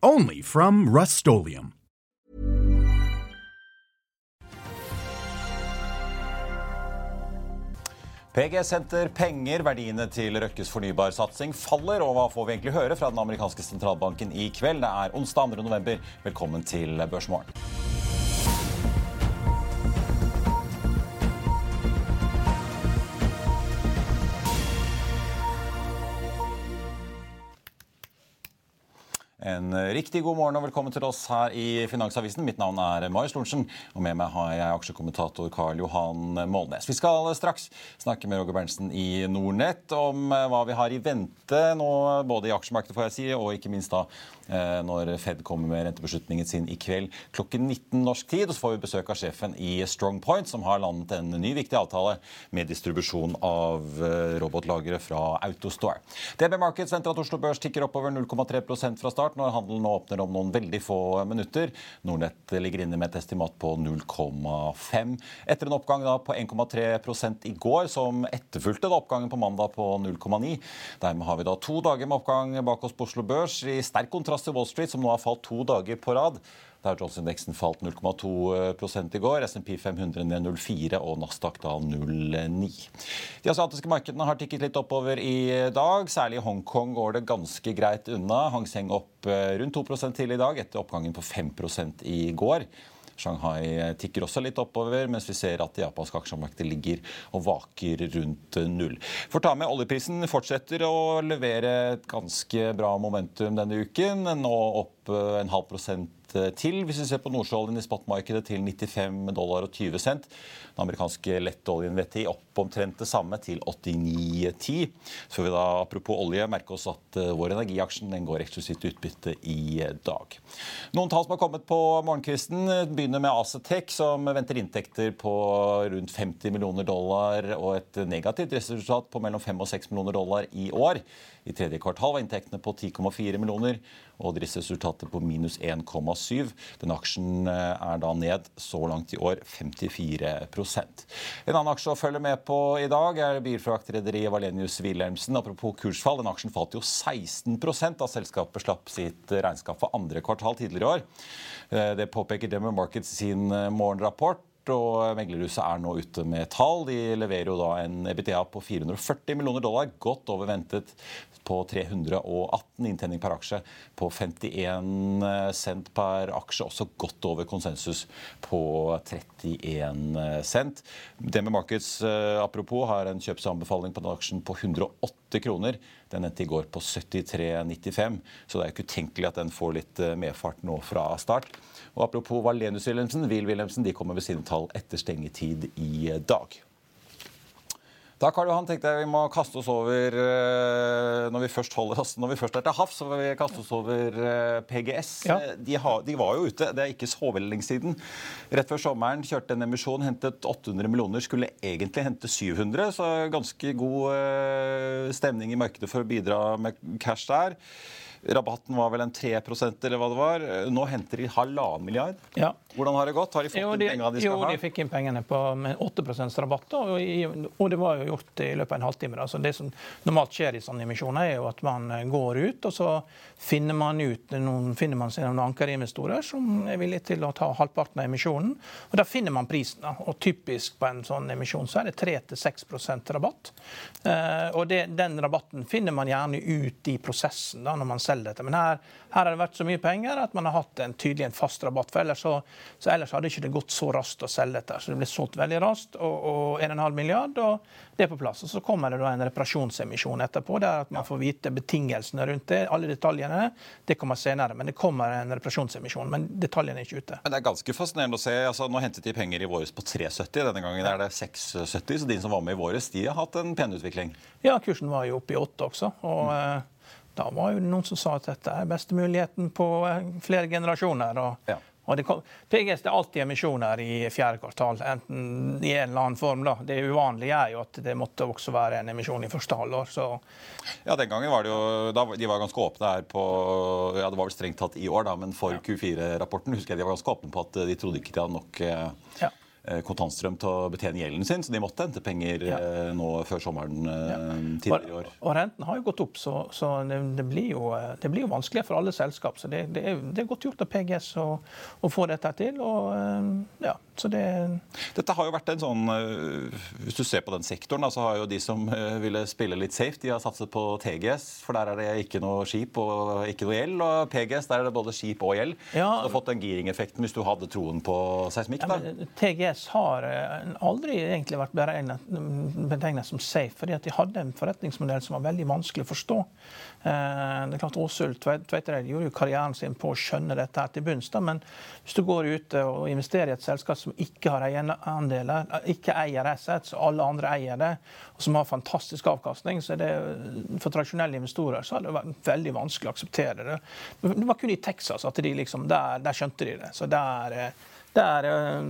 Only from rustolium PG senter penger. Verdiene til Røkkes fornybarsatsing faller. Og hva får vi egentlig høre fra den amerikanske sentralbanken i kveld? Det er onsdag 2. november. Velkommen til Børsmorgen. En riktig god morgen og velkommen til oss her i Finansavisen. Mitt navn er Marius Lorentzen, og med meg har jeg aksjekommentator Karl Johan Målnes. Vi skal straks snakke med Roger Berntsen i Nordnett om hva vi har i vente nå, både i aksjemarkedet får jeg si, og ikke minst da Eh, når Fed kommer med rentebeslutningen sin i kveld klokken 19 norsk tid. Og så får vi besøk av sjefen i Strong Point, som har landet en ny viktig avtale med distribusjon av eh, robotlagre fra Autostore. DB Markets venter at Oslo Børs tikker oppover 0,3% fra start når handelen nå åpner om noen veldig få minutter. Nordnett ligger inne med et estimat på 0,5. Etter en oppgang på 1,3 i går, som etterfulgte oppgangen på mandag på 0,9. Dermed har vi da to dager med oppgang bak oss på Oslo Børs, i sterk kontrast til Wall Street, som nå har falt to dager på rad. Der Jones-indeksen falt 0,2 i går. SMP 500 ned 0,4 og Nasdaq da 0,9. De asiatiske markedene har tikket litt oppover i dag. Særlig i Hongkong går det ganske greit unna. Hang Seng opp eh, rundt 2% til i dag, etter oppgangen på 5 i går. Shanghai tikker også litt oppover, mens vi ser at det japanske aksjemarkedet ligger og vaker rundt null. For ta med oljeprisen fortsetter å levere et ganske bra momentum denne uken. Nå opp en halv prosent Eh, til. Hvis vi ser på nordsjøoljen i spotmarkedet til 95 dollar og 20 cent. Den amerikanske lettoljen VTI opp omtrent det samme, til 89,10. Så vi da, apropos olje, merke oss at uh, vår energiaksjen den går eksklusivt utbytte i dag. Noen tall som har kommet på morgenkvisten, begynner med Acetec, som venter inntekter på rundt 50 millioner dollar og et negativt resultat på mellom 5 og 6 millioner dollar i år. I tredje kvartal var inntektene på 10,4 millioner og driftsresultatet på minus 1,7. Den aksjen eh, er da ned så langt i år 54% En annen aksje å følge med på i dag er bilfraktrederiet Valenius Wilhelmsen. Apropos kursfall, den aksjen falt jo 16 da selskapet slapp sitt regnskap for andre kvartal tidligere i år. Eh, det påpeker Demmer Markets sin eh, morgenrapport og meglerhuset er nå ute med tall. De leverer jo da en EBTA på 440 millioner dollar, godt over ventet på 318 inntjening per aksje på 51 cent per aksje, også godt over konsensus på 31 cent. DME Markets eh, apropos har en kjøpsanbefaling på den aksjen på 108 kroner. Den endte i går på 73,95, så det er ikke utenkelig at den får litt eh, medfart nå fra start. Og Apropos Valenius Wilhelmsen, Will Wilhelmsen de kommer ved sine tall etter stengetid i dag. Da Karl Johan, tenkte jeg vi må kaste oss over eh, Når vi først, holder oss, når vi først er til havs, så må vi kaste oss over eh, PGS. Ja. De, har, de, var jo ute, det er ikke så veldig lenge siden. Rett før sommeren kjørte en emisjon, hentet 800 millioner, skulle egentlig hente 700. Så ganske god eh, stemning i markedet for å bidra med cash der. Rabatten var vel en 3% eller hva det var. Nå henter de halvannen milliard. Ja. Hvordan har det gått? Har de fått jo, de, pengene de skal jo, ha? Jo, de fikk inn pengene på, med 8% rabatt. Og, og, det var jo gjort i løpet av en halvtime. Da. Så det som normalt skjer i sånne emisjoner, er jo at man eh, går ut, og så finner man ut noen, finner man seg noen ankerinvestorer som er villige til å ta halvparten av emisjonen. Og Da finner man prisen. Da. Og typisk på en sånn emisjon så er det 3-6 rabatt. Eh, og det, den rabatten finner man gjerne ut i prosessen da, når man selger dette. Men her, her, har det vært så mye penger at man har hatt en tydelig en fast rabatt. for ellers, så, så ellers hadde ikke det gått så raskt å selge dette. Så det ble solgt veldig raskt, og, og 1,5 milliard, og det er på plass. Og Så kommer det da en reparasjonsemisjon etterpå, der at man får vite betingelsene rundt det. Alle detaljene det kommer senere, men det kommer en reparasjonsemisjon. Men detaljene er ikke ute. Men Det er ganske fascinerende å se. altså Nå hentet de penger i våres på 3,70. Denne gangen er det 6,70. Så de som var med i våres, de har hatt en pen utvikling. Ja, kursen var jo oppe i 8 også. og... Mm. Da var jo noen som sa at dette er beste muligheten på eh, flere generasjoner. og ja. Og det kom, PGS det er alltid emisjoner i fjerde kvartal, enten i en eller annen form. da. Det uvanlige er jo at det måtte også være en emisjon i første halvår. så... Ja, Den gangen var det jo, da, de var ganske åpne her på ja, Det var vel strengt tatt i år, da, men for Q4-rapporten husker jeg de var ganske åpne på at de trodde ikke de hadde nok eh, ja. Eh, kontantstrøm til å betjene gjelden sin, så de måtte hente penger ja. Eh, nå før sommeren eh, ja. tidligere i år. Og, renten har jo gått opp, så, så det, det, blir jo, det, blir jo, vanskeligere for alle selskap. Så det, det, er, det er, godt gjort av PGS å, å, få dette til. og ja, det... Dette har jo vært en sånn Hvis du ser på den sektoren, så har jo de som ville spille litt safe, de har satset på TGS, for der er det ikke noe skip og ikke noe gjeld. Og PGS, der er det både skip og gjeld. Ja. Du har fått den giringeffekten hvis du hadde troen på seismikk. Ja, TGS har eh, aldri egentlig vært betegnet som safe, fordi at de hadde en forretningsmodell som var veldig vanskelig å forstå. Eh, det er klart Åsul Tveitereid gjorde jo karrieren sin på å skjønne dette her til bunns. Men hvis du går ut og investerer i et selskap som ikke har eierandeler, eh, ikke eier assets, og alle andre eier det, og som har fantastisk avkastning, så er det for tradisjonelle investorer så har det vært veldig vanskelig å akseptere det. Det var kun i Texas at de liksom, der, der skjønte de det. Så der der, eh,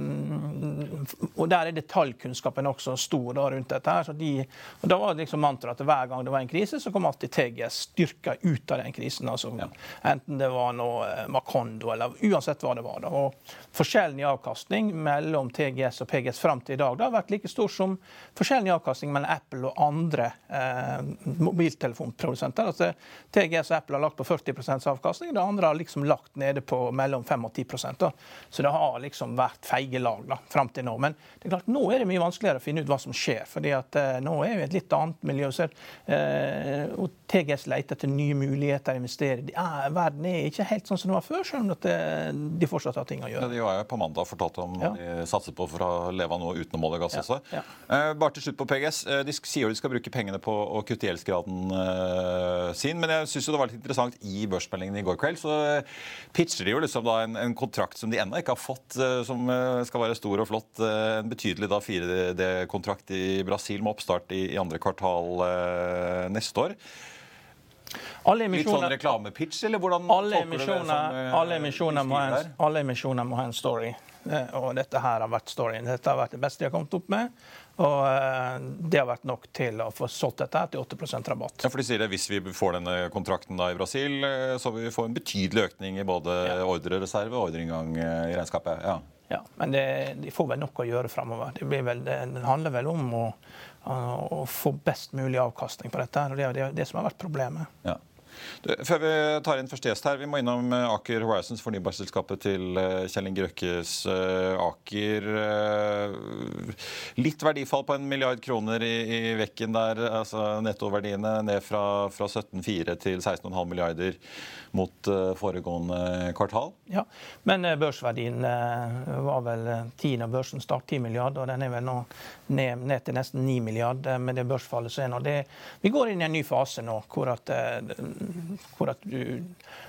og der er detaljkunnskapen også stor da, rundt dette. her. De, og da var det liksom mantraet at hver gang det var en krise, så kom alltid TGS styrka ut av den krisen. Altså, ja. Enten det var noe eh, Macondo eller uansett hva det var. Da. Og forskjellen i avkastning mellom TGS og PGS fram til i dag da, har vært like stor som forskjellen i avkastning mellom Apple og andre eh, mobiltelefonprodusenter. Altså, TGS og Apple har lagt på 40% avkastning, det andre har liksom lagt nede på mellom 5 og 10 da. Så det har liksom vært feige lag da, fram til nå. Men det er klart, nå er det mye vanskeligere å finne ut hva som skjer. fordi at eh, nå er vi et litt annet miljø. Så, eh, og TGS leter etter nye muligheter å investere. Er, verden er ikke helt sånn som det var før, selv om det, eh, de fortsatt har ting å gjøre. Ja, de var jo på mandag og fortalte om ja. de satser på for å leve av noe utenom olje og gass også. Ja. Eh, bare til slutt på PGS. Eh, de sier jo de skal bruke pengene på å kutte gjeldsgraden eh, sin, men jeg syns det var litt interessant i børsmeldingen i går kveld, så pitcher de jo liksom da en, en kontrakt som de ennå ikke har fått Eh, som eh, skal være stor og flott. Eh, en betydelig 4D-kontrakt i Brasil med oppstart i, i andre kvartal neste år. Litt sånn reklamepitch, eller hvordan alle emisjoner, alle emisjoner, en, alle emisjoner må ha en story. Og dette her har vært storyen. Dette har vært det beste jeg har kommet opp med. Og det har vært nok til å få solgt dette til 8% rabatt. Ja, for de sier det, Hvis vi får denne kontrakten da i Brasil, så vil vi få en betydelig økning i både ja. ordrereserve og ordreinngang i regnskapet. Ja. ja men det, de får vel nok å gjøre framover. Det, det, handler vel om å, å, få best mulig avkastning på dette. og Det er det, det som har vært problemet. Ja. Før vi tar inn første gjest her, vi må innom eh, Aker Horizons, fornybarselskapet til eh, Kjell Inge Røkkes uh, Aker. Litt verdifall på en milliard kroner i, i vekken der. altså Nettoverdiene ned fra, fra 17,4 til 16,5 milliarder mot foregående kvartal. Ja, men børsverdien var vel 10 når børsen startet, 10 milliarder, og den er vel nå ned, ned til nesten 9 milliarder med det børsfallet som er nå. Det, vi går inn i en ny fase nå hvor at hvor at du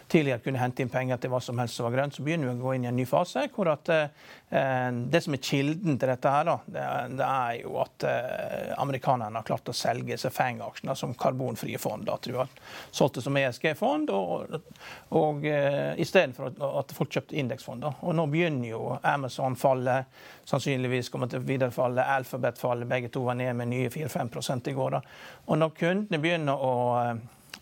tidligere kunne hente inn penger til hva som helst som var grønt, så begynner vi å gå inn i en ny fase. hvor at eh, Det som er kilden til dette, her, da, det, det er jo at eh, amerikanerne har klart å selge seg FANG-aksjene som karbonfrie fond. At du har solgt det som ESG-fond, og, og eh, istedenfor at folk kjøpte indeksfond. Og nå begynner jo Amazon falle, sannsynligvis kommer til å viderefalle, Alphabet falle, begge to var ned med nye 4-5 i går. da. Og når kundene begynner å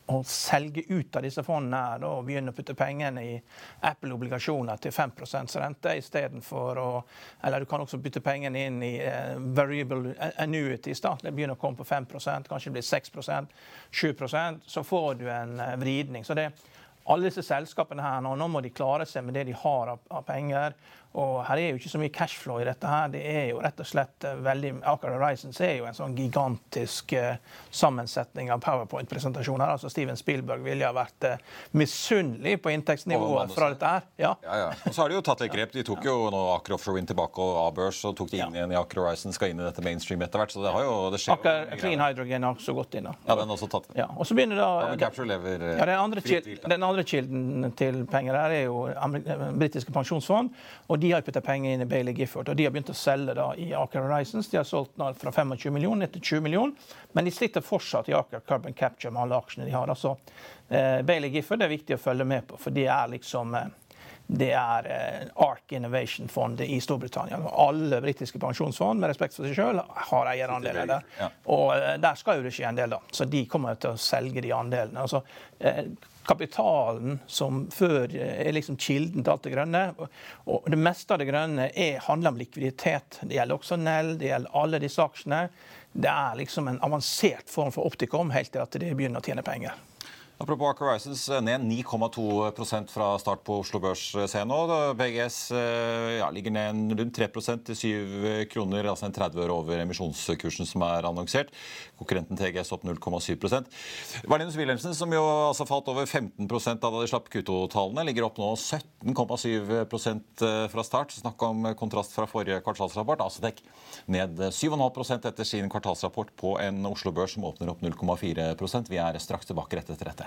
å selge ut av disse fondene og begynne å putte pengene i Apple-obligasjoner til 5% rente istedenfor å Eller du kan også putte pengene inn i uh, variable annuities. da, Det begynner å komme på 5 kanskje det blir 6% 7% Så får du en uh, vridning. Så det, alle disse selskapene her nå, nå må de klare seg med det de har av, av penger. Og her er jo ikke så mye cashflow i dette. her. Det er jo rett og slett eh, veldig, Aker Horizons er jo en sånn gigantisk uh, sammensetning av powerpoint-presentasjoner. altså Steven Spielberg ville ha vært uh, misunnelig på inntektsnivået fra dette her. Ja. Ja, ja. Og så har de jo tatt litt grep. De tok jo nå Aker Offshore Wind tilbake og A-børs og tok de inn igjen i Aker Horizons, skal inn i dette mainstream etter hvert. Så det har jo, det skjer Aker Clean Hydrogen har også gått inn. da. Ja, den har også tatt Ja, og så begynner da... Carbon Capture lever ja, den andre, den andre andre kilden til penger her er jo britiske pensjonsfond. og De har puttet penger inn i Bailey Gifford. og De har begynt å selge da i Aker Horizons. De har solgt nå fra 25 millioner ned til 20 millioner. Men de sitter fortsatt i Aker Carbon Capture med alle aksjene de har. Altså, eh, Bailey Gifford er viktig å følge med på, for de er liksom eh, det er eh, ARK Innovation-fondet i Storbritannia. Alle britiske pensjonsfond med respekt for seg sjøl har eierandeler der. Ja. Og eh, der skal jo det skje en del, da. Så de kommer til å selge de andelene. Altså, eh, kapitalen som før er liksom kilden til alt det grønne. Og det meste av det grønne er, handler om likviditet. Det gjelder også Nell, det gjelder alle disse aksjene. Det er liksom en avansert form for optikum helt til at de begynner å tjene penger. Apropos Aker Horizons, eh, ned 9,2% fra start på Oslo Børs eh, se nå. BGS eh, ja, ligger ned rundt 3 til 7 kroner, altså en 30 øre over emisjonskursen som er annonsert. Konkurrenten TGS opp 0,7% Wallenius Wilhelmsen, som jo altså falt over 15% da de slapp Q2-tallene, ligger opp nå 17,7% fra start. Snakk om kontrast fra forrige kvartalsrapport. Asetek ned 7,5% etter sin kvartalsrapport på en Oslo Børs som åpner opp 0,4% Vi er straks tilbake rett etter dette.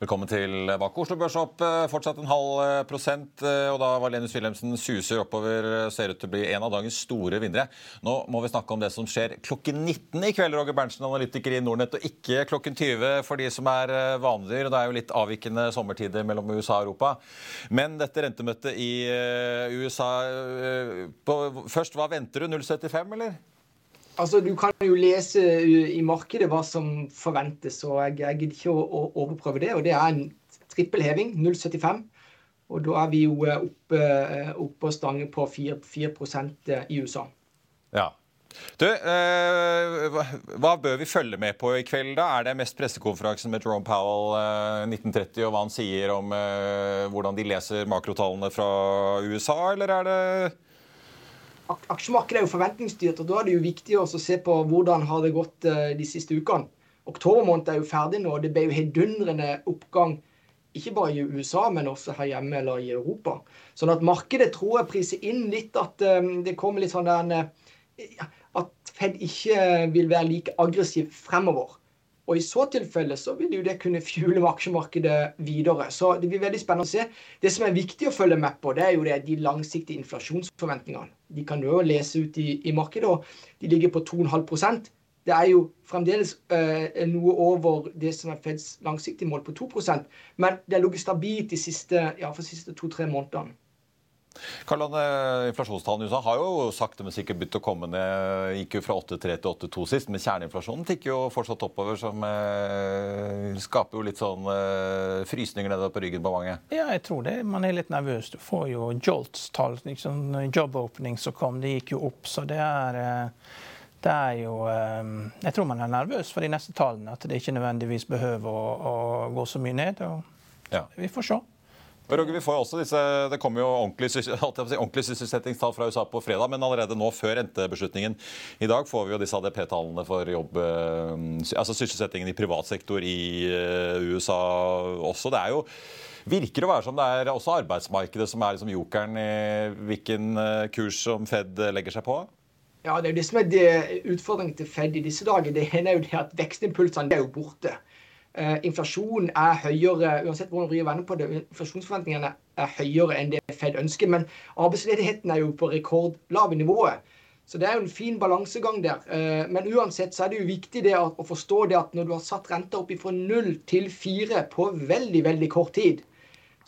Velkommen tilbake. Oslo Børs opp eh, fortsatt en halv eh, prosent. Eh, og da var Lenus Wilhelmsen suser oppover, ser ut til å bli en av dagens store vinnere. Nå må vi snakke om det som skjer klokken 19 i kveld, Roger Berntsen, analytiker i Nordnett, og ikke klokken 20 for de som er vanlige. Det er jo litt avvikende sommertider mellom USA og Europa. Men dette rentemøtet i USA Først, hva venter du? 0,75, eller? Altså, Du kan jo lese i markedet hva som forventes, og jeg, jeg gidder ikke å, å, overprøve det. og Det er en trippelheving, 0,75. Og da er vi jo eh, oppe, eh, oppe og stange på 4, 4 eh, i USA. Ja. Du, eh, Hva bør vi følge med på i kveld? da? Er det mest pressekonferansen med Jerome Powell eh, 1930 og hva han sier om eh, hvordan de leser makrotallene fra USA, eller er det aksjemarkedet er jo forventningsstyrt, og da er det jo viktig å se på hvordan har det gått eh, de siste ukene. Oktober måned er jo ferdig nå, og det ble jo hedundrende oppgang. Ikke bare i USA, men også her hjemme eller i Europa. Sånn at markedet tror jeg priser inn litt at um, det kommer litt sånn der uh, At Fed ikke vil være like aggressiv fremover. Og I så tilfelle så vil jo det kunne fjule aksjemarkedet videre. Så Det blir veldig spennende å se. Det som er viktig å følge med på, det er jo det, de langsiktige inflasjonsforventningene. De kan jo lese ut i, i markedet, og de ligger på 2,5% Det er jo fremdeles eh, noe over det som er Feds langsiktige mål på 2% men det har ligget stabilt de siste, ja, siste to-tre månedene. Karl Inflasjonstallene i USA har jo sakte, men sikkert begynt å komme ned. Gikk jo fra 8,3 til 8,2 sist, men kjerneinflasjonen tikker jo fortsatt oppover, som eh, skaper jo litt sånn eh, frysninger nedover på ryggen på mange. Ja, jeg tror det. Man er litt nervøs. Du får jo Jolts-tall. Liksom, job opening som kom, det gikk jo opp. Så det er eh, det er jo eh, Jeg tror man er nervøs for de neste tallene. At det ikke nødvendigvis behøver å, å gå så mye ned. Og ja. Vi får se. Roger, vi får også disse, Det kommer jo ordentlige ordentlig sysselsettingstall fra USA på fredag, men allerede nå før rentebeslutningen i dag får vi jo disse ADP-tallene for jobb, eh, altså sysselsettingen i privat sektor i eh, USA også. Det er jo virker å være som det er også arbeidsmarkedet som er liksom jokeren i hvilken eh, kurs som Fed legger seg på? Ja, Det er jo det som er utfordringen til Fed i disse dager. Det ene er jo det at vekstimpulsene er jo borte. Uh, inflasjonen er høyere uansett hvordan vrir vender på det, inflasjonsforventningene er høyere enn det Fed ønsker. Men arbeidsledigheten er jo på rekordlave nivået. Så det er jo en fin balansegang der. Uh, men uansett så er det jo viktig det å, å forstå det at når du har satt renta opp fra null til fire på veldig, veldig kort tid,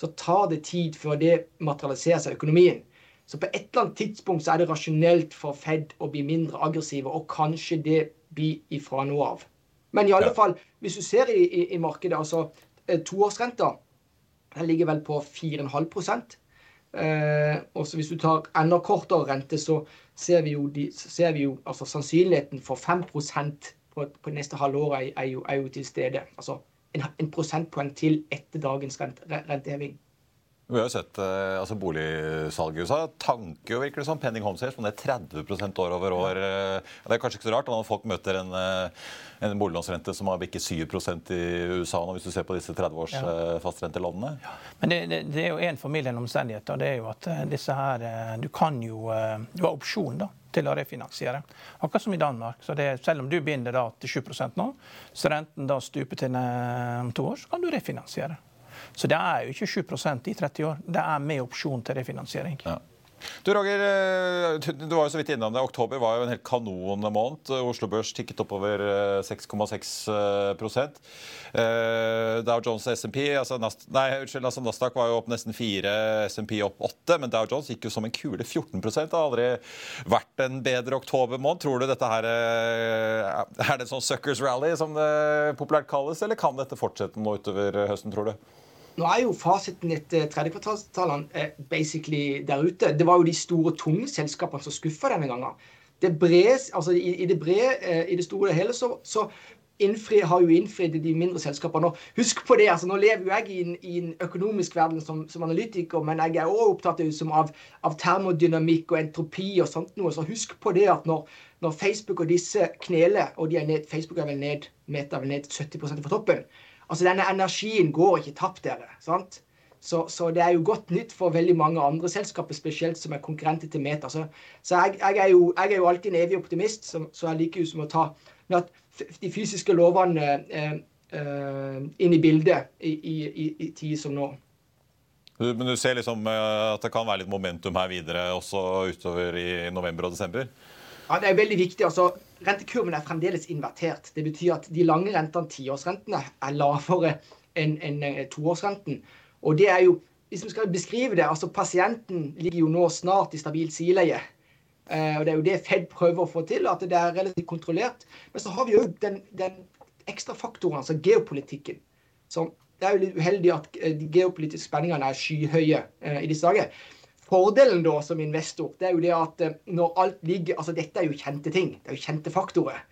så tar det tid før det materialiserer seg i økonomien. Så på et eller annet tidspunkt så er det rasjonelt for Fed å bli mindre aggressive, og kanskje det blir ifra nå av. Men i alle ja. fall, hvis du ser i, i, i markedet, altså eh, toårsrenta den ligger vel på 4,5 Eh, og så Hvis du tar enda kortere rente, så ser vi jo, de, ser vi jo altså sannsynligheten for 5 på, på neste halvår er, er, jo, er, jo, til stede. Altså en, en prosentpoeng til etter dagens rente, renteheving. Vi har jo sett eh, altså Boligsalget i USA tanker jo virkelig som Penning Home Sales, men det er 30% år over år. Eh, det er kanskje ikke så rart når folk møter en, eh, en boliglånsrente som har bikket 7% i USA nå, hvis du ser på disse 30 års ja. fastrentelånene. Ja. Men det, det, det, er jo en formildende omstendighet. og det er jo at disse her, Du kan jo Du har opsjon da, til å refinansiere. Akkurat som i Danmark. så det, Selv om du binder da til 7% nå, så renten da stuper til om to år, så kan du refinansiere. Så det er jo ikke 7 i 30 år. Det er med opsjon til refinansiering. Ja. Du Roger, eh, du var jo så vidt innom det. Oktober var jo en helt kanonmåned. Oslo Børs tikket oppover 6,6 eh, Dow Jones og SMP altså, nei, unnskyld, altså Nasdaq var jo opp nesten 4, SMP opp 8, men Dow Jones gikk jo som en kule 14 Det har aldri vært en bedre oktobermåned. Tror du dette her eh, Er det en sånn suckers rally, som det populært kalles, eller kan dette fortsette nå utover høsten, tror du? Nå er jo fasiten etter tredjekvartalstallene eh, basically der ute. Det var jo de store, tunge selskapene som skuffa denne gangen. Det brede, altså i, i, det brede, eh, i det store og hele, så, så innfri, har jo innfridd de mindre selskapene. Og husk på det, altså Nå lever jo jeg i en, i en økonomisk verden som, som, analytiker, men jeg er også opptatt av, av, termodynamikk og entropi og sånt noe. Så husk på det at når, når Facebook og disse kneler, og de er ned, Facebook er vel ned, Meta er vel ned 70% fra toppen Altså, denne energien går ikke tapt, dere. sant? Så, så, det er jo godt nytt for veldig mange andre selskaper, spesielt som er konkurrenter til Meta. Så, så jeg, jeg, er jo, jeg, er jo, alltid en evig optimist, så, så jeg liker jo som å ta de fysiske lovene eh, eh, inn i bildet i, i, i, i tid som nå. Men du ser liksom eh, at det kan være litt momentum her videre også utover i november og desember? Ja, Det er veldig viktig. altså Rentekurven er fremdeles invertert. Det betyr at de lange rentene, tiårsrentene, er lavere enn en, en toårsrenten. Og det er jo, hvis vi skal beskrive det, altså Pasienten ligger jo nå snart i stabilt sileie. Eh, og Det er jo det Fed prøver å få til, at det er relativt kontrollert. Men så har vi jo den, den ekstra faktoren, altså geopolitikken. Så det er jo litt uheldig at eh, de geopolitiske spenningene er skyhøye eh, i disse dager. Fordelen da som investor det er jo det at eh, når alt ligger altså Dette er jo kjente ting. Det er jo kjente faktorer.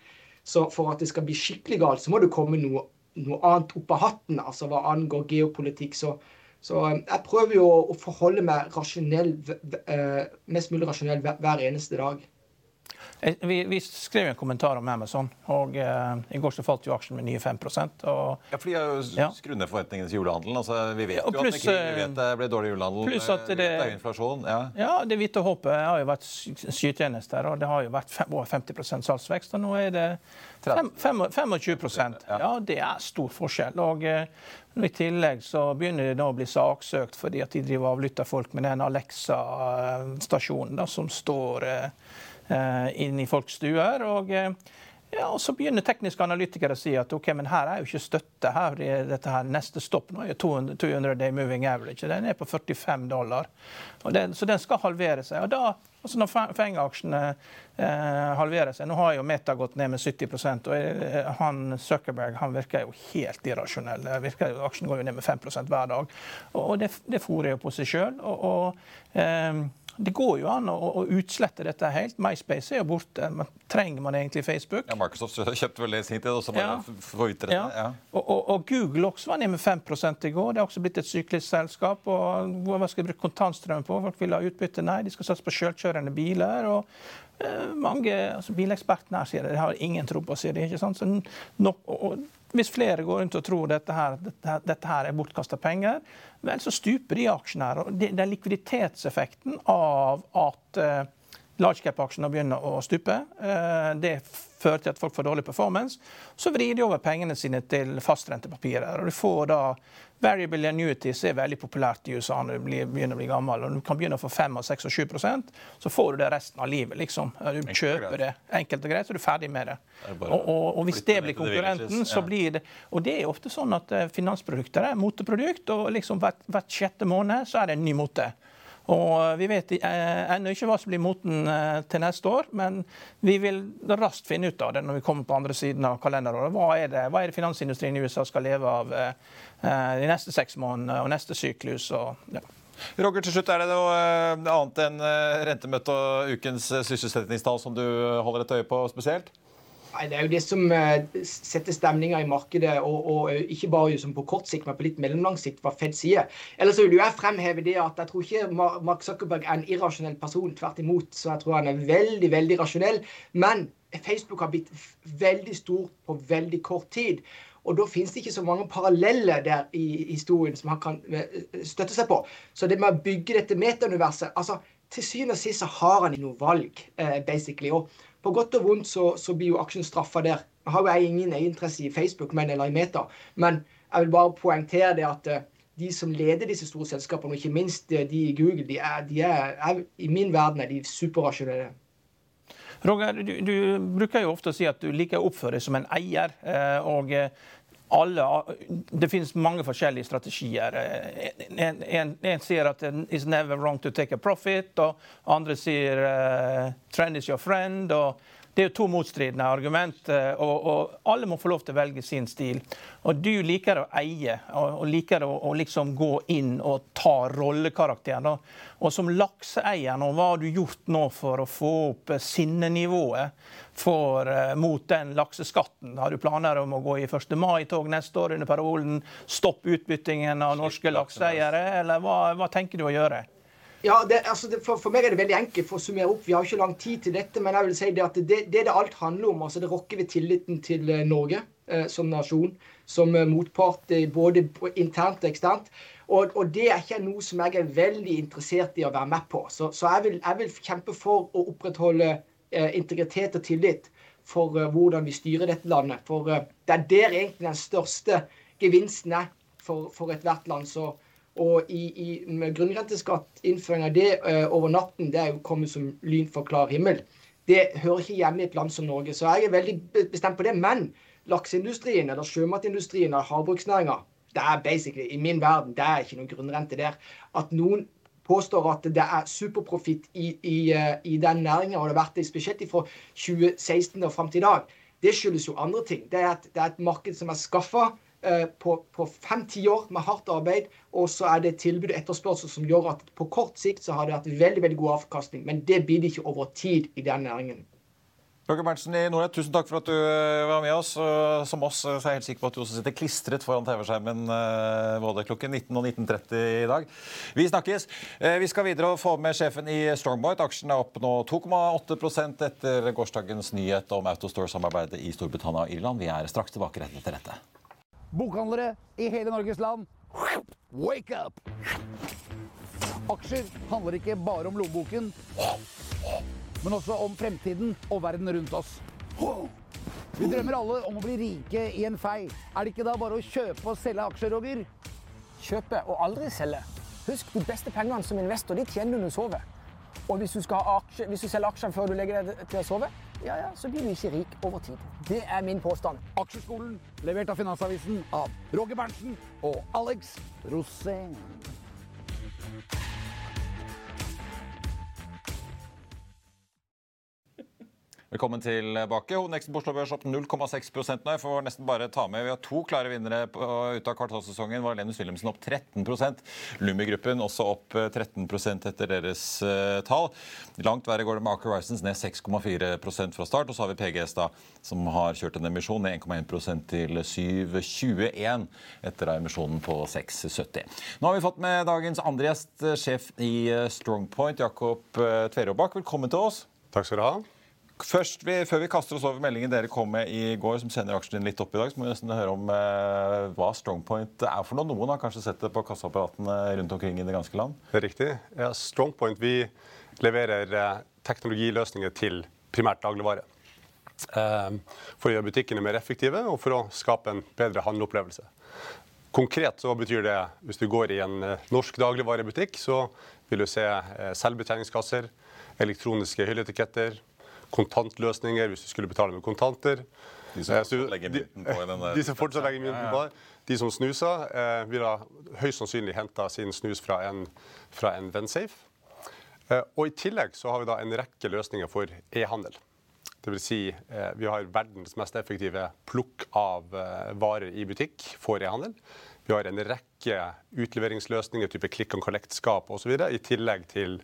Så for at det skal bli skikkelig galt, så må det komme noe, noe annet opp av hatten altså hva angår geopolitikk. Så, så eh, jeg prøver jo å forholde meg rasjonell, eh, mest mulig rasjonell hver eneste dag. Eh, vi, vi, skrev en kommentar om Amazon, og eh, i går så falt jo aksjen med nye 5 og, Ja, for de har jo ja. skrudd ned forventningene til julehandelen. Altså, vi vet jo pluss, at det, vi vet det blir dårlig julehandel. Pluss at det, det er inflasjon. Ja. ja, det hvite håpet har jo vært skytjenester, og det har jo vært fem, over 50 salgsvekst. Og nå er det fem, fem, 25% Ja, det er stor forskjell. og eh, i tillegg så begynner det nå å bli saksøkt fordi at de driver avlytter folk med den Alexa-stasjonen som står Eh, inn i folks stuer. og eh, ja, og Så begynner tekniske analytikere å si at ok, men her er jo ikke støtte. her er dette her Neste stopp nå er 200, 200 day moving average. Den er på 45 dollar. Den, så den skal halvere seg. og da, altså Når FENG-aksjene eh, halverer seg Nå har jo Meta gått ned med 70 og eh, han Zuckerberg han virker jo helt irrasjonell. Virker, aksjen går jo ned med 5% hver dag. Og, og det, det fòrer jo på seg sjøl. Og, og eh, det går jo an å, å, utslette dette helt. MySpace er jo borte. Men trenger man egentlig Facebook? Ja, Microsoft kjøpte vel det sin tid, og så bare ja. forvitret ja. ja. Og, og, og, Google også var ned med 5 i går. Det er også blitt et syklisk selskap. og Hva skal de bruke kontantstrøm på? Folk vil ha utbytte? Nei, de skal satse på selvkjørende biler. og eh, mange, altså Bilekspertene her sier det, de har ingen tro på, sier de. ikke sant? Så no, og, hvis flere går rundt og tror dette her, dette, dette her er bortkasta penger, vel, så stuper de aksjene her. Det, det er likviditetseffekten av at uh, large cap-aksjene begynner å stupe. Uh, det fører til at folk får dårlig performance. Så vrir de over pengene sine til fastrentepapirer. og du får da Variable annuities er veldig populært i USA når du begynner å bli gammel. og Du kan begynne å få 5, 6 og 7 så får du det resten av livet. liksom. Du kjøper det enkelt og greit, så er du ferdig med det. Og, og, og hvis det blir konkurrenten, så blir det Og det er ofte sånn at eh, finansprodukter er moteprodukt, og liksom hvert, hvert sjette måned så er det en ny mote. Og Vi vet eh, ennå ikke hva som blir moten eh, til neste år, men vi vil raskt finne ut av det når vi kommer på andre siden av kalenderåret. Hva er det, hva er det finansindustrien i USA skal leve av eh, de neste seks månedene og neste syklus? Og, ja. Roger, til slutt, er det noe eh, annet enn eh, rentemøte og ukens eh, sysselsettingstall som du holder et øye på spesielt? Nei, Det er jo det som setter stemninga i markedet, og, og, ikke bare liksom på kort sikt, men på litt mellomlang sikt, hva Fed sier. Ellers vil jeg fremheve det at jeg tror ikke Mark Zuckerberg er en irrasjonell person. Tvert imot. Så jeg tror han er veldig, veldig rasjonell. Men Facebook har blitt veldig stor på veldig kort tid. Og da finnes det ikke så mange paralleller der i historien som han kan eh, støtte seg på. Så det med å bygge dette metauniverset altså Til syvende og sist så har han ikke noe valg, eh, basically. Og på godt og vondt så, så blir jo aksjen straffa der. Jeg har jo ingen egeninteresse i Facebook men, eller i Meta, men jeg vil bare poengtere det at eh, de som leder disse store selskapene, og ikke minst de i Google, de er, de er, er, i min verden er de superrasjonelle. Roger, du, du, bruker jo ofte å si at du liker å oppføre deg som en eier. og alle, det finnes mange forskjellige strategier. En, en, en sier at it's never wrong to take a profit, og andre sier uh, trend is your friend. og det er jo to motstridende argument, eh, og, og, alle må få lov til å velge sin stil. Og Du liker å eie og, og liker å, og liksom gå inn og ta rollekarakteren. Og, Som lakseeier, nå, hva har du gjort nå for å få opp sinnenivået for, uh, mot den lakseskatten? Har du planer om å gå i 1. mai-tog neste år under parolen 'stopp utbyttingen av norske lakseeiere', eller hva, hva tenker du å gjøre? Ja, det, altså det, for, for, meg er det veldig enkelt for å summere opp. Vi har ikke lang tid til dette, men jeg vil si det at det det, alt handler om, altså det rokker ved tilliten til eh, Norge eh, som nasjon, som eh, motpart eh, både internt og eksternt. Og, og, det er ikke noe som jeg er veldig interessert i å være med på. Så, så jeg, vil, jeg, vil, kjempe for å opprettholde eh, integritet og tillit for eh, hvordan vi styrer dette landet. For det er der egentlig den største gevinsten er for, for ethvert land. Så og i, i grunnrenteskatt, innføring av det uh, over natten, det er jo kommet som lyn for klar himmel. Det hører ikke hjemme i et land som Norge. Så jeg er veldig bestemt på det. Men lakseindustrien eller sjømatindustrien eller havbruksnæringa, det er basically, i min verden, det er ikke noen grunnrente der. At noen påstår at det er superprofitt i, i, uh, i den næringa, og det har vært det spesielt fra 2016 og fram til i dag, det skyldes jo andre ting. Det er, et, det er et marked som er skaffa Eh, på, på fem-ti år med hardt arbeid, og så er det tilbud og etterspørsel som gjør at på kort sikt så har det hatt veldig veldig god avkastning. Men det blir det ikke over tid i den næringen. Roger Berntsen i Nordnett, tusen takk for at du eh, var med oss. Som oss så er jeg helt sikker på at du også sitter klistret foran TV-skjermen eh, både klokken 19 og 19.30 i dag. Vi snakkes. Vi skal videre og få med sjefen i Strongboat. Aksjen er opp nå 2,8% etter gårsdagens nyhet om Autostore-samarbeidet i Storbritannia og Irland. Vi er straks tilbake rett etter dette. Bokhandlere i hele Norges land, wake up! Aksjer handler ikke bare om lommeboken, men også om fremtiden og verden rundt oss. Vi drømmer alle om å bli rike i en fei. Er det ikke da bare å kjøpe og selge aksjer, Roger? Kjøpe og aldri selge. Husk, de beste pengene som investor de tjener du når du sover. Og hvis du, aksje, hvis du selger aksjene før du legger deg til å sove, ja, ja, så blir du ikke rik over tid. Det er min påstand. Aksjeskolen, levert av Finansavisen av Roger Berntsen og Alex Rosén. Velkommen tilbake. Hovedneksten på Oslo Børs opp 0,6 nå. Jeg får nesten bare ta med. Vi har to klare vinnere ut av kvartalssesongen. Valenius Wilhelmsen opp 13 Lumi-gruppen også opp 13 eh, etter deres uh, tall. Langt verre går det med Aker Horizons, ned 6,4% fra start. Og så har vi PGS, da, som har kjørt en emisjon ned 1,1% til 7,21 etter emisjonen på 6,70. Nå har vi fått med dagens andre gjest, eh, sjef i Strongpoint, Jakob Tverobakk. Velkommen til oss. Takk skal du ha. Først, vi, Før vi kaster oss over meldingen dere kom med i går, som sender aksjen din litt opp i dag, så må vi nesten høre om eh, hva Strongpoint er for noe. Noen har kanskje sett det på kasseapparatene rundt omkring i det ganske land? Riktig. Ja, Strongpoint vi leverer eh, teknologiløsninger til primært dagligvare. Eh, for å gjøre butikkene mer effektive og for å skape en bedre handleopplevelse. Konkret så betyr det hvis du går i en eh, norsk dagligvarebutikk, så vil du se eh, selvbetjeningskasser, elektroniske hylleetiketter, kontantløsninger hvis du skulle betale med kontanter. De som fortsatt legger mynten på den De som fortsatt legger mynten på. De som snuser, eh, vil ha høyst sannsynlig henta sin snus fra en, fra en Vensafe. Eh, og I tillegg så har vi da en rekke løsninger for e-handel. Dvs. Si, eh, vi har verdens mest effektive plukk av eh, varer i butikk for e-handel. Vi har en rekke utleveringsløsninger, type klikk og kollektskap osv., i tillegg til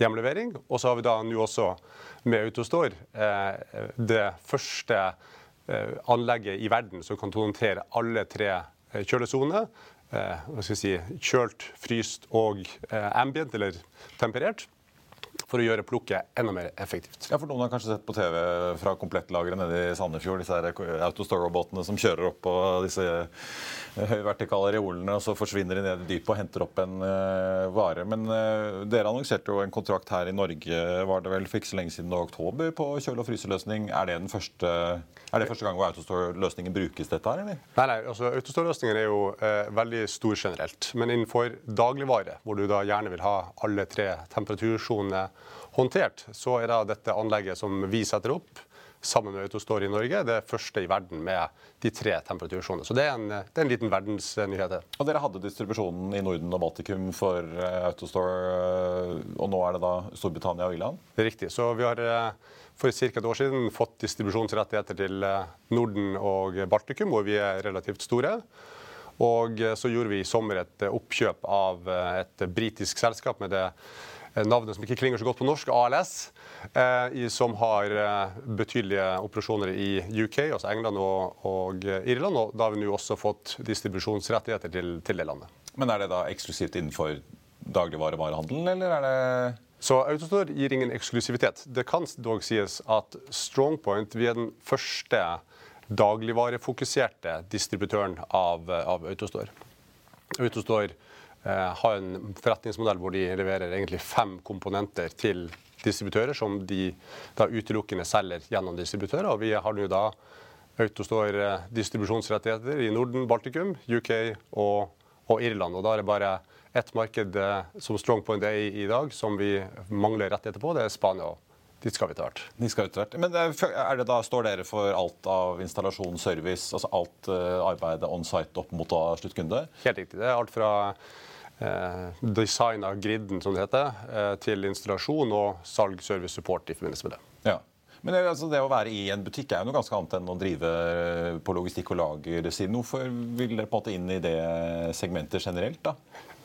hjemlevering. Og så har vi da nå også med Autostore eh, det første anlegget i verden som kan håndtere alle tre kjølesoner. hva skal jeg si, kjølt, fryst og ambient, eller temperert for å gjøre plukket enda mer effektivt. Ja, for Noen har kanskje sett på TV fra komplettlageret nede i Sandefjord, disse Autostore-robotene som kjører opp på disse eh, høyvertikale reolene, og så forsvinner de ned i dypet og henter opp en uh, vare. Men uh, dere annonserte jo en kontrakt her i Norge var det vel for ikke så lenge siden, i oktober, på kjøle- og fryseløsning. Er det den første er det første gang hvor Autostore-løsningen brukes dette her, eller? Nei, nei, altså Autostore-løsningen er jo eh, veldig stor generelt. Men innenfor dagligvare, hvor du da gjerne vil ha alle tre temperatursonene håndtert, så er det dette anlegget som vi setter opp, sammen med Autostore i Norge, det første i verden med de tre temperatursonene. Så det er, en, det er en liten verdensnyhet. Og Dere hadde distribusjonen i Norden og Baltikum for eh, Autostore, eh, og nå er det da Storbritannia og Irland? Det er riktig. Så vi har for ca. et år siden fått distribusjonsrettigheter til eh, Norden og Baltikum, hvor vi er relativt store. Og eh, så gjorde vi i sommer et eh, oppkjøp av et britisk selskap med det navnet som ikke klinger så godt på norsk, ALS, som har betydelige operasjoner i UK, altså England og, og Irland. Og da har vi nå også fått distribusjonsrettigheter til, til det landet. Men er det da eksklusivt innenfor dagligvarevarehandelen, eller er det så Autostore gir ingen eksklusivitet. Det kan dog sies at Strongpoint vi er den første dagligvarefokuserte distributøren av, av Autostore. Autostore eh, har en forretningsmodell hvor de leverer egentlig fem komponenter til distributører, som de da utelukkende selger gjennom distributører. Og vi har nå da Autostore eh, distribusjonsrettigheter i Norden, Baltikum, UK og, og Irland. Og da er det bare ett marked eh, som Strongpoint er i i dag, som vi mangler rettigheter på, det er Spania. Dit skal vi etter hvert. De skal etter hvert. Men er det da, står dere for alt av installasjon, service, altså alt arbeidet on site opp mot sluttkunde? Helt riktig. Det er alt fra eh, design av griden, som det heter, eh, til installasjon og salg, service, support i forbindelse med det. Ja. Men det, altså, det, å være i en butikk er jo noe ganske annet enn å drive på logistikk- og lagersiden. Hvorfor vil dere på en måte inn i det segmentet generelt? da?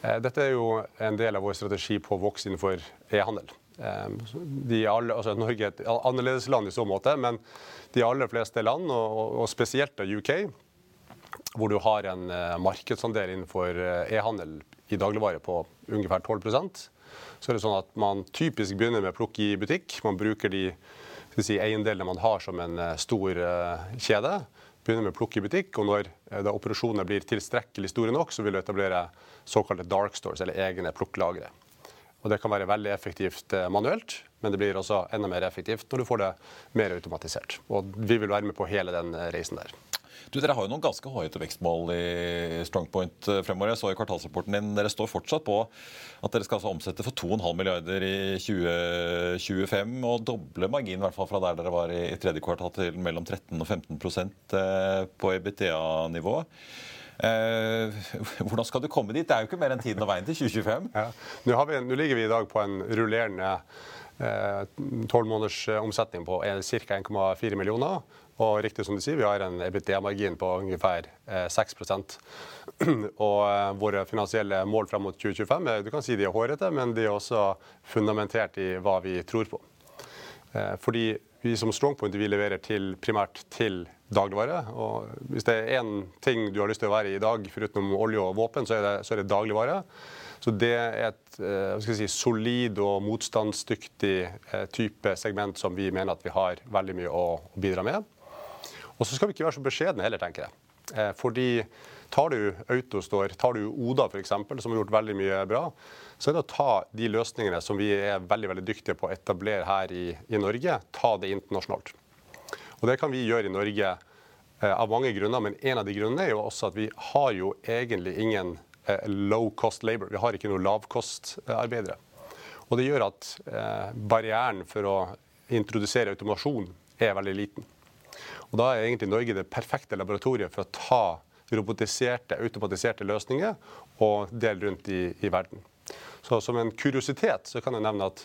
Eh, dette er jo en del av vår strategi på å vokse innenfor e-handel. Eh, altså Norge er et annerledes land i så måte, men de aller fleste land, og, og spesielt da UK, hvor du har en markedsandel innenfor e-handel i dagligvare på ungefær 12% så er det sånn at man typisk begynner med å plukke i butikk. Man bruker de si, eiendelene man har som en stor uh, kjede. Begynner med å plukke i butikk, og når uh, operasjonene blir tilstrekkelig store nok, så vil du etablere såkalte dark stores, eller egne plukklagre. Og Det kan være veldig effektivt eh, manuelt, men det blir også enda mer effektivt når du får det mer automatisert. Og Vi vil være med på hele den eh, reisen der. Du, Dere har jo noen ganske høye vekstmål i Strongpoint eh, fremover. Jeg så i kvartalsrapporten din, Dere står fortsatt på at dere skal altså omsette for 2,5 milliarder i 2025 og doble marginen i hvert fall fra der dere var i tredje kvartal til mellom 13 og 15% på EBTA-nivå. Eh, hvordan skal du komme dit? Det er jo ikke mer enn tiden og veien til 2025. Ja. Nå, vi, nå, ligger vi i dag på en rullerende tolv eh, måneders eh, omsetning på ca. 1,4 millioner. Og riktig som du sier, vi har en EBITDA-margin på ungefær eh, 6 Og eh, våre finansielle mål frem mot 2025 du kan si de er hårete, men de er også fundamentert i hva vi tror på. Eh, fordi vi som Strongpoint vi leverer til, primært til dagligvare. Og hvis det er én ting du har lyst til å være i i dag, foruten olje og våpen, så er det, så er det dagligvare. Så det er et eh, si, solid og motstandsdyktig eh, type segment som vi mener at vi har veldig mye å bidra med. Og så skal vi ikke være så beskjedne heller, tenker jeg. Eh, fordi tar du Autostore, tar du Oda f.eks., som har gjort veldig mye bra, så er det å ta de løsningene som vi er veldig veldig dyktige på å etablere her i, i Norge, ta det internasjonalt. Og Det kan vi gjøre i Norge eh, av mange grunner, men en av de grunnene er jo også at vi har jo egentlig ingen eh, low cost labor. Vi har ikke noen lavkostarbeidere. Og det gjør at barrieren for å introdusere automasjon er veldig liten. Og Da er egentlig Norge det perfekte laboratoriet for å ta robotiserte, automatiserte løsninger og dele rundt i, i verden. Så Som en kuriositet så kan jeg nevne at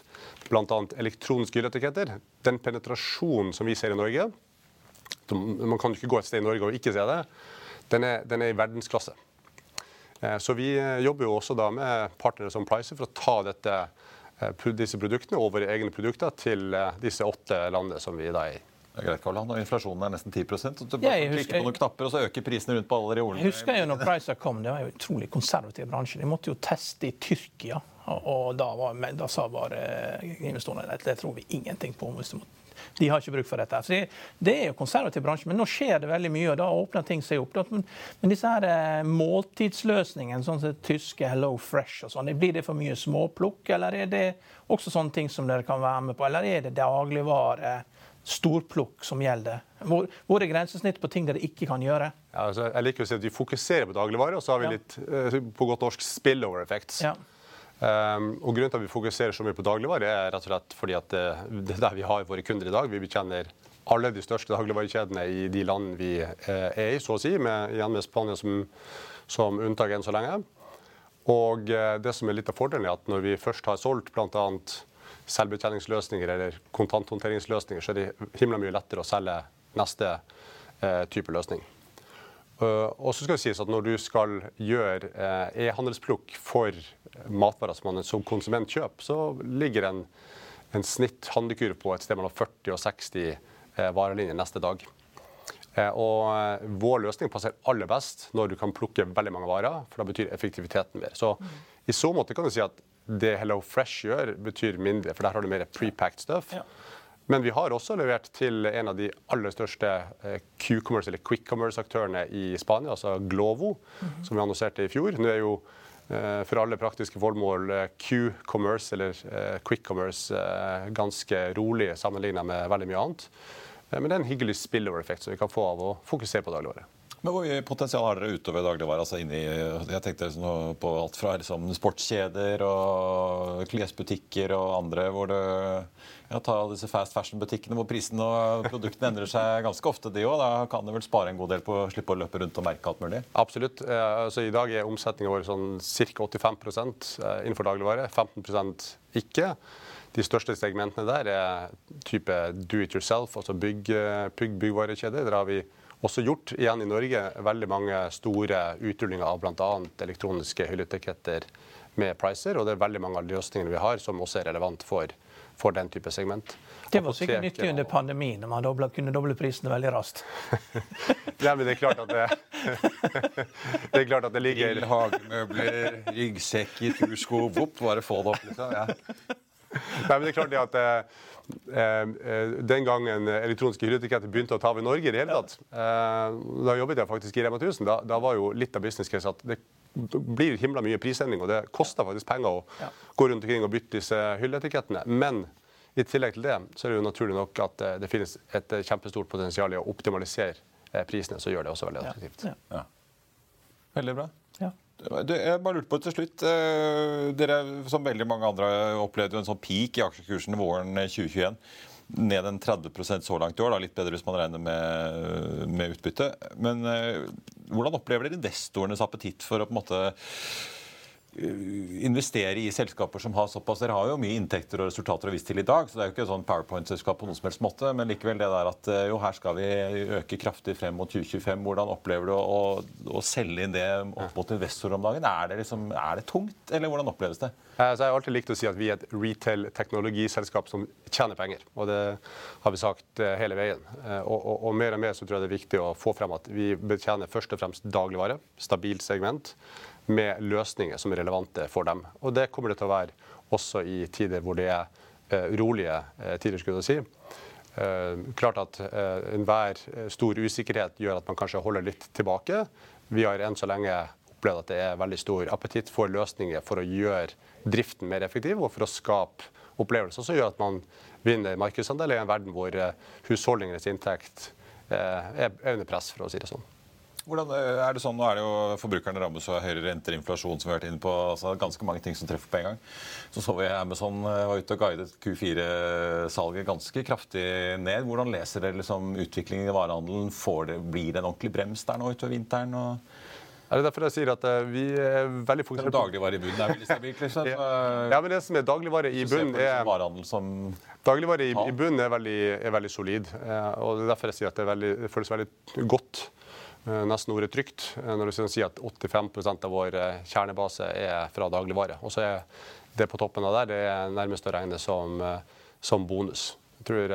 bl.a. elektroniske hylleetiketter, den penetrasjonen som vi ser i Norge Man kan jo ikke gå et sted i Norge og ikke se det. Den er, den er i verdensklasse. Eh, så vi eh, jobber jo også da med partnere som Pricer for å ta dette, eh, disse produktene og våre egne produkter til disse åtte landene som vi da er i. Det er greit, Karl, Når inflasjonen er nesten 10 så du bare ja, klikker på noen knapper, og så øker prisene rundt på alle reolene. Jeg husker jo når Pricer kom, det var jo utrolig konservativ bransje. De måtte jo teste i Tyrkia, og da, var, da sa bare investorene at det tror vi ingenting på. hvis du måtte de har ikke bruk for dette. Så det, det er jo konservativ bransje, men nå skjer det veldig mye, og da åpner ting seg opp. Men, men disse her eh, måltidsløsningene, sånn som tyske Hello Fresh og sånn, blir det for mye småplukk, eller er det også sånne ting som dere kan være med på, eller er det dagligvare? Storplukk som gjelder? Hvor, hvor er grensesnitt på ting dere ikke kan gjøre? Ja, altså, jeg liker å si at Vi fokuserer på dagligvarer, og så har vi litt uh, på godt norsk spillover effects. Ja. Um, og Grunnen til at vi fokuserer så mye på dagligvarer, er rett og slett fordi at det, det er der vi har våre kunder i dag. Vi betjener alle de største dagligvarekjedene i de land vi uh, er i, så å si, med, igjen med Spania som, som unntak enn så lenge. Og det som er litt av fordelen, er at når vi først har solgt bl.a. selvbetjeningsløsninger eller kontanthåndteringsløsninger, så er det himla mye lettere å selge neste eh, type løsning. Uh, og så skal det sies at Når du skal gjøre uh, e-handelsplukk for matvarer som man som konsument kjøper, så ligger en, en snitt handlekurv på et sted mellom 40 og 60 eh, varelinjer neste dag. og Vår løsning passer aller best når du kan plukke veldig mange varer, for da betyr effektiviteten mer. Så. I så måte kan du si at det Hello Fresh gjør, betyr mindre, for der har du mer prepacked stuff. Ja. Men vi har også levert til en av de aller største eh, Q-commerce, eller quick commerce-aktørene i Spania, altså Glovo, mm -hmm. som vi annonserte i fjor. Nå er jo eh, for alle praktiske formål eh, Q-commerce, eller quick commerce, ganske rolig sammenlignet med veldig mye annet. Men det er en hyggelig spillover-effekt som vi kan få av å fokusere på dagligvare. Men Hvor mye potensial har dere utover dagligvare? Altså jeg tenkte liksom på alt fra liksom sportskjeder og klesbutikker og andre hvor det ja, Ta disse fast fashion-butikkene hvor prisen og produktene endrer seg ganske ofte. de også. Da kan det vel spare en god del på å slippe å løpe rundt og merke alt mulig? Absolutt. Altså, I dag er omsetningen vår sånn ca. 85 eh, innenfor dagligvare. 15% ikke. De største segmentene der er type do it yourself, altså bygg, bygg, byggvarekjeder. Der har vi også gjort igjen i Norge veldig mange store utrullinger av bl.a. elektroniske hylleetiketter med Pricer. Og det er veldig mange av løsningene vi har som også er relevant for, for den type segment. Det var sikkert nyttig under pandemien, når man doblet, kunne doble prisene veldig raskt. ja, men det er klart at det, det er klart at det ligger Hagemøbler, ryggsekk i tursko, vopp, bare få det opp, liksom. Ja. Nei, men det er klart det at eh, eh Den gangen elektroniske hylleetiketter begynte å ta over Norge, i det hele tatt, eh, da jobbet jeg faktisk i Rema 1000. Da, da var jo litt av business case at det blir himla mye prisendring, og det koster faktisk penger å ja. gå rundt omkring og bytte disse hylleetikettene. Men i tillegg til det så er det jo naturlig nok at eh, det finnes et eh, kjempestort potensial i å optimalisere prisene, som gjør det også veldig attraktivt. Ja. Ja. Veldig bra. Du, jeg bare lurte på til slutt. Eh, dere, som veldig mange andre, opplevde jo en sånn peak i aksjekursen våren 2021. Ned en 30% så langt i år. Da. Litt bedre hvis man regner med, med utbytte. Men eh, hvordan opplever dere investorenes appetitt for å på en måte investere i selskaper som har såpass Dere har jo mye inntekter og resultater å vise til i dag, så det er jo ikke sånn PowerPoint-selskap på noen som helst måte. Men likevel det der at eh, jo, her skal vi øke kraftig frem mot 2025. Hvordan opplever du å, å selge inn det opp mot investorer om dagen? Er det, liksom, er det tungt, eller hvordan oppleves det? Altså, jeg har alltid likt å si at vi er et retail-teknologiselskap som tjener penger. Og det har vi sagt hele veien. Og, og, og, mer og mer så tror jeg det er viktig å få frem at vi betjener først og fremst dagligvare. Stabilt segment med løsninger som er relevante for dem. Og det kommer det til å være også i tider hvor det er urolige uh, tider, skulle jeg si. Uh, klart at enhver stor usikkerhet gjør at man kanskje holder litt tilbake. Vi har enn så lenge opplevd at det er veldig stor appetitt for løsninger for å gjøre driften mer effektiv og for å skape opplevelser som gjør at man vinner markedsandel i en verden hvor husholdningenes inntekt er under press, for å si det sånn. Hvordan eh, er det sånn, Nå er det jo forbrukerne rammes av høyere renter, inflasjon, som vi har vært inne på. altså Ganske mange ting som treffer på en gang. Så så vi Amazon eh, var ute og guidet Q4-salget ganske kraftig ned. Hvordan leser dere liksom utviklingen i varehandelen? Det, blir det en ordentlig brems der nå utover vinteren? og Er det derfor jeg sier at eh, vi er veldig fokusert på Dagligvare i bunnen er veldig stabilt. Liksom. Ja, men det som er dagligvare i bunnen, er som Dagligvare i, i bunnen er veldig, er veldig solid. Og Det er derfor jeg sier at det, er veldig, det føles veldig godt, nesten ordet trygt, eh, når du sier at 85% av vår eh, kjernebase er fra dagligvare. Og så er det på toppen av der det er nærmest å regne som, eh, som bonus. Jeg tror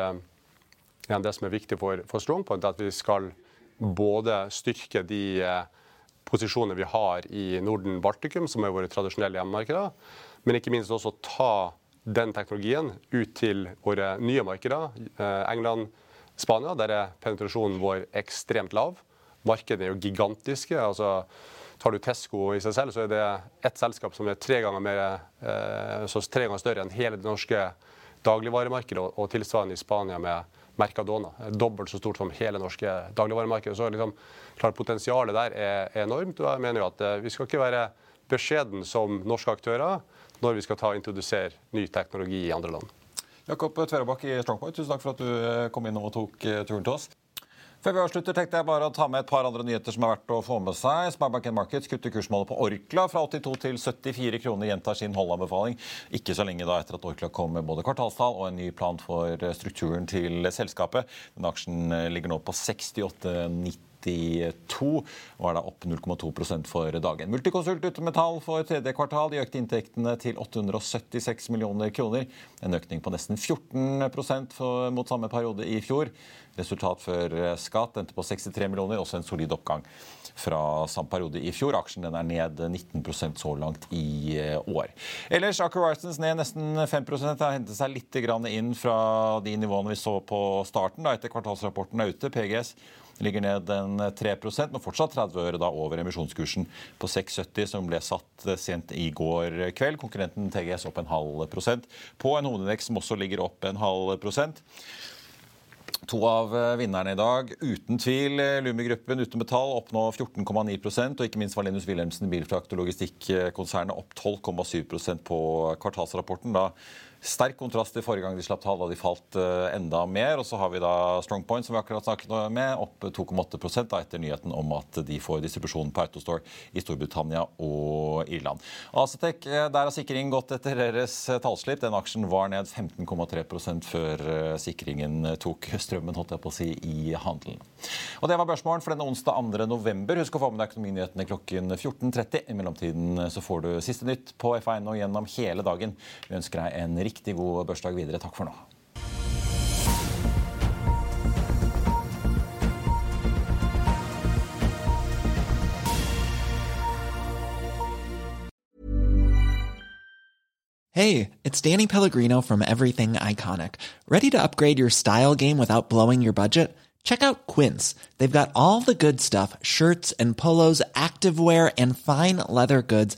ja, Det som er viktig for, for Strongpoint, er at vi skal både styrke de eh, posisjonene vi har i Norden-Baltikum, som er våre tradisjonelle hjemmemarkeder, men ikke minst også ta den teknologien ut til våre nye markeder. Eh, England, Spania, der er penetrasjonen vår ekstremt lav. Markedene er jo gigantiske. altså Tar du Tesco i seg selv, så er det ett selskap som er tre ganger, mer, eh, tre ganger større enn hele det norske dagligvaremarkedet, og, tilsvarende i Spania med Mercadona. Dobbelt så stort som hele det norske dagligvaremarkedet. Så liksom, klart Potensialet der er, enormt. og jeg mener jo at eh, Vi skal ikke være beskjeden som norske aktører når vi skal ta og introdusere ny teknologi i andre land. Jakob Tverabakk i Strongpoint, tusen takk for at du eh, kom inn og tok turen til oss. Før vi avslutter, tenkte jeg bare å ta med et par andre nyheter som er verdt å få med seg. Sparebank Markets kutter kursmålet på Orkla fra 82 til 74 kroner. Gjentar sin holdanbefaling. Ikke så lenge da etter at Orkla kom med både kvartalstall og en ny plan for strukturen til selskapet. Den aksjen ligger nå på 68,90 92, og er da opp 0,2% for dagen. Multiconsult ute med tall for tredje kvartal. De økte inntektene til 876 millioner kroner. En økning på nesten 14 for, mot samme periode i fjor. Resultat før skatt endte på 63 millioner, også en solid oppgang fra samme periode i fjor. Aksjen er ned 19% så langt i år. Ellers Aker Horizons ned nesten 5 Det har hentet seg litt inn fra de nivåene vi så på starten da etter kvartalsrapporten er ute. PGS ligger ned en 3% men fortsatt 30 øre da over emisjonskursen på 6,70, som ble satt sent i går kveld. Konkurrenten TGS opp en halv prosent på en hovedindeks som også ligger opp en halv prosent. To av vinnerne i dag, uten tvil Lumi-gruppen uten metall opp nå 14,9% og ikke minst Valenius Wilhelmsen bilfrakt- og logistikkonsernet opp 12,7% på kvartalsrapporten. da Sterk kontrast til forrige gang de slapp tall, da de falt enda mer. Og så har vi da Strongpoint, som vi akkurat snakket med, opp 2,8 da etter nyheten om at de får distribusjon på Autostore i Storbritannia og Irland. Acetec, der har sikring gått etter deres tallslipp. Den aksjen var ned 15,3% før sikringen tok strømmen holdt jeg på å si, i handelen. Og Det var børsmålen for denne onsdag 2. november. Husk å få med deg økonominyhetene klokken 14.30. I mellomtiden så får du siste nytt på F1 og gjennom hele dagen. Vi ønsker deg en riktig god børsdag videre. Takk for nå. Hey, it's Danny Pellegrino from Everything Iconic. Ready to upgrade your style game without blowing your budget? Check out Quince. They've got all the good stuff shirts and polos, activewear, and fine leather goods,